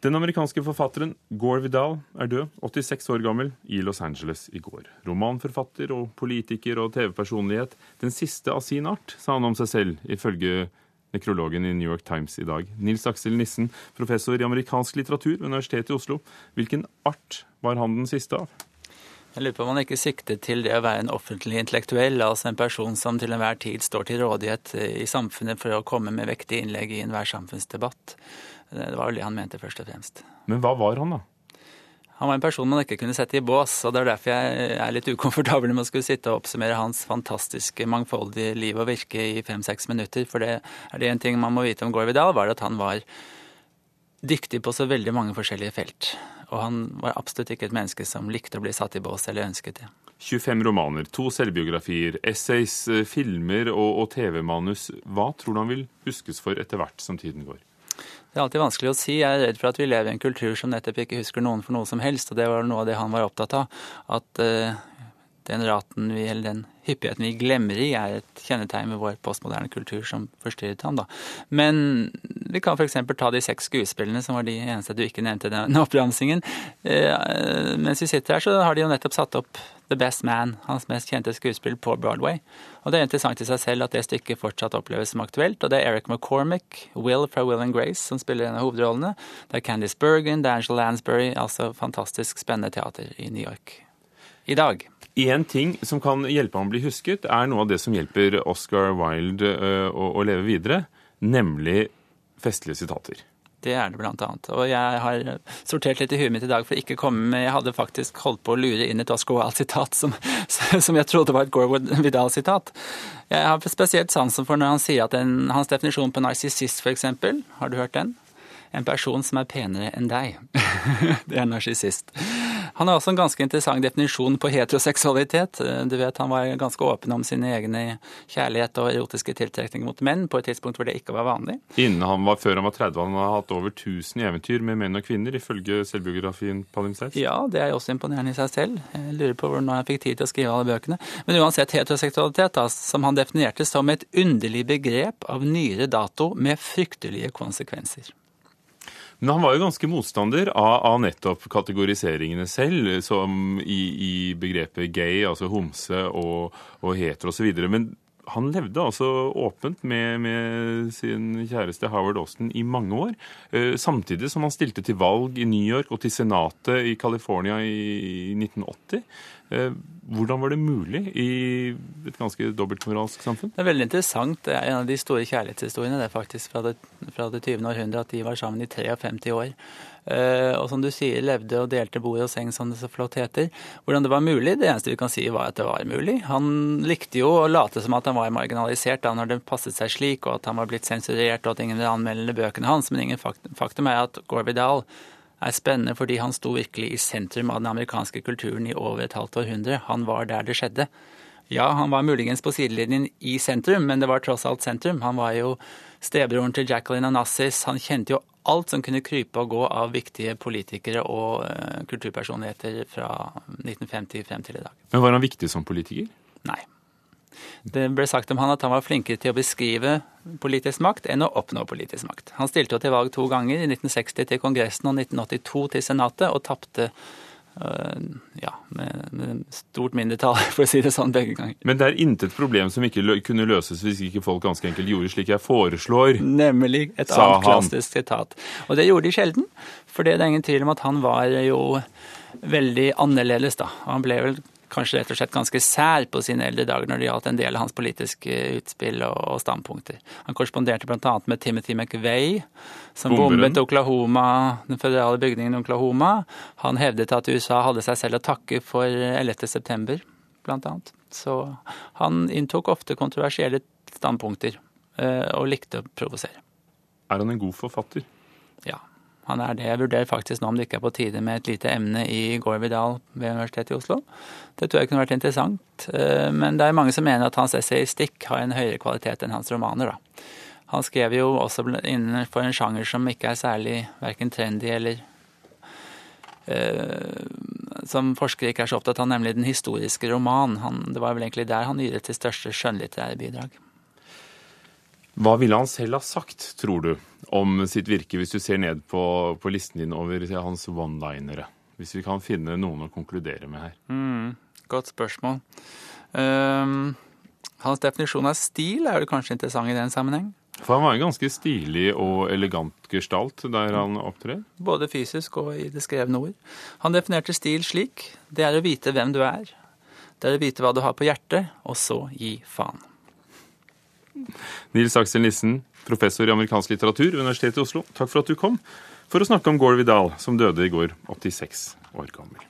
Den amerikanske forfatteren Gore Vidal er død, 86 år gammel, i Los Angeles i går. Romanforfatter og politiker og TV-personlighet. Den siste av sin art, sa han om seg selv, ifølge nekrologen i New York Times i dag. Nils Aksel Nissen, professor i amerikansk litteratur ved Universitetet i Oslo. Hvilken art var han den siste av? Jeg lurer på om han ikke siktet til det å være en offentlig intellektuell, altså en person som til enhver tid står til rådighet i samfunnet for å komme med vektige innlegg i enhver samfunnsdebatt. Det var jo det han mente, først og fremst. Men hva var han, da? Han var en person man ikke kunne sette i bås, og det er derfor jeg er litt ukomfortabel med å skulle sitte og oppsummere hans fantastiske, mangfoldige liv og virke i fem-seks minutter. For det er det en ting man må vite om Gorvidal, Vidal, var at han var dyktig på så veldig mange forskjellige felt. Og han var absolutt ikke et menneske som likte å bli satt i bås eller ønsket det. 25 romaner, to selvbiografier, essays, filmer og, og TV-manus. Hva tror du han vil huskes for etter hvert som tiden går? Det er alltid vanskelig å si. Jeg er redd for at vi lever i en kultur som nettopp ikke husker noen for noe som helst, og det var noe av det han var opptatt av. At uh, den raten vi, eller den hyppigheten vi glemmer i, er et kjennetegn ved vår postmoderne kultur som forstyrret ham. Da. Men vi kan f.eks. ta de seks skuespillene, som var de eneste du ikke nevnte i den oppramsingen. Eh, mens vi sitter her, så har de jo nettopp satt opp The Best Man, hans mest kjente skuespill, på Broadway. Og det er interessant i seg selv at det stykket fortsatt oppleves som aktuelt. Og det er Eric McCormick, Will fra Will and Grace, som spiller en av hovedrollene. Det er Candice Bergen, det Lansbury, altså fantastisk spennende teater i New York i dag. Én ting som kan hjelpe ham å bli husket, er noe av det som hjelper Oscar Wilde eh, å, å leve videre, nemlig festlige sitater. Det er det blant annet. Og jeg har sortert litt i huet mitt i dag for ikke å komme med Jeg hadde faktisk holdt på å lure inn et Oscar Wilde-sitat som, som, jeg trodde var et Gore Vidal-sitat. Jeg har spesielt sansen for når han sier at en, hans definisjon på narsissist, f.eks. Har du hørt den? En person som er penere enn deg. det er narsissist. Han har også en ganske interessant definisjon på heteroseksualitet. Du vet, Han var ganske åpen om sine egne kjærlighet og erotiske tiltrekninger mot menn på et tidspunkt hvor det ikke var vanlig. Innen han var, Før han var 30, han har hatt over 1000 eventyr med menn og kvinner, ifølge selvbiografien Palimpsest? Ja, det er også imponerende i seg selv. Jeg lurer på hvordan han fikk tid til å skrive alle bøkene. Men uansett, heteroseksualitet, da, som han definerte som et underlig begrep av nyere dato med fryktelige konsekvenser. Men han var jo ganske motstander av, av nettopp kategoriseringene selv, som i, i, begrepet gay, altså homse og, og heter osv. Men han levde altså åpent med, med, sin kjæreste Howard Austin i mange år. Eh, samtidig som han stilte til valg i New York og til senatet i California i 1980. Hvordan var det mulig i et ganske dobbeltmoralsk samfunn? Det er veldig interessant. Det er en av de store kjærlighetshistoriene det er faktisk fra det, fra det 20. århundre at de var sammen i 53 år. Uh, og som du sier, levde og delte bord og seng, som det så flott heter. Hvordan det var mulig? Det eneste vi kan si, var at det var mulig. Han likte jo å late som at han var marginalisert da når det passet seg slik, og at han var blitt sensurert, og at ingen ville anmelde bøkene hans. Men ingen faktum er at Gore Vidal er spennende fordi han sto virkelig i sentrum av den amerikanske kulturen i over et halvt århundre. Han var der det skjedde. Ja, han var muligens på sidelinjen i sentrum, men det var tross alt sentrum. Han var jo stebroren til Jacqueline Anassis. Han kjente jo alt som kunne krype og gå av viktige politikere og uh, kulturpersonligheter fra 1950 frem til i dag. Men Var han viktig som politiker? Nei. Det ble sagt om han at han var flinkere til å beskrive politisk makt enn å oppnå politisk makt. Han stilte jo til valg to ganger, i 1960 til Kongressen og 1982 til Senatet, og tapte øh, ja, med, med, stort mindretall, for å si det sånn, begge ganger. Men det er intet problem som ikke kunne løses hvis ikke folk ganske enkelt gjorde slik jeg foreslår, Nemlig et annet klassisk sitat. Og det gjorde de sjelden, for det er ingen tvil om at han var jo veldig annerledes, da. Han ble vel kanskje rett og slett ganske sær på sine eldre dager når det gjaldt en del av hans politiske utspill og standpunkter. Han korresponderte bl.a. med Timothy McVeigh, som bombet Oklahoma, den føderale bygningen i Oklahoma. Han hevdet at USA hadde seg selv å takke for 11. september, bl.a. Så han inntok ofte kontroversielle standpunkter eh, og likte å provosere. Er han en god forfatter? Ja. Han er det. Jeg vurderer faktisk nå om det ikke er på tide med et lite emne i Gorvidal ved Universitetet i Oslo. Det tror jeg kunne vært interessant. Eh, men det er mange som mener at hans essayistikk har en høyere kvalitet enn hans romaner. da. Han skrev jo også innenfor en sjanger som ikke er særlig verken trendy eller uh, Som forskere ikke er så opptatt av, nemlig den historiske roman. Han, det var vel egentlig der han yret sitt største skjønnlitterære bidrag. Hva ville han selv ha sagt, tror du, om sitt virke, hvis du ser ned på, på listen din over hans one-linere? Hvis vi kan finne noen å konkludere med her. Mm, godt spørsmål. Um, hans definisjon av stil er det kanskje interessant i den sammenheng? For han var en ganske stilig og elegant gestalt der han opptrer. Både fysisk og i det skrevne ord. Han definerte stil slik. Det er å vite hvem du er. Det er å vite hva du har på hjertet, og så gi faen. Nils Aksel Nissen, professor i amerikansk litteratur ved Universitetet i Oslo, takk for at du kom for å snakke om Gore Vidal, som døde i går, 86 år gammel.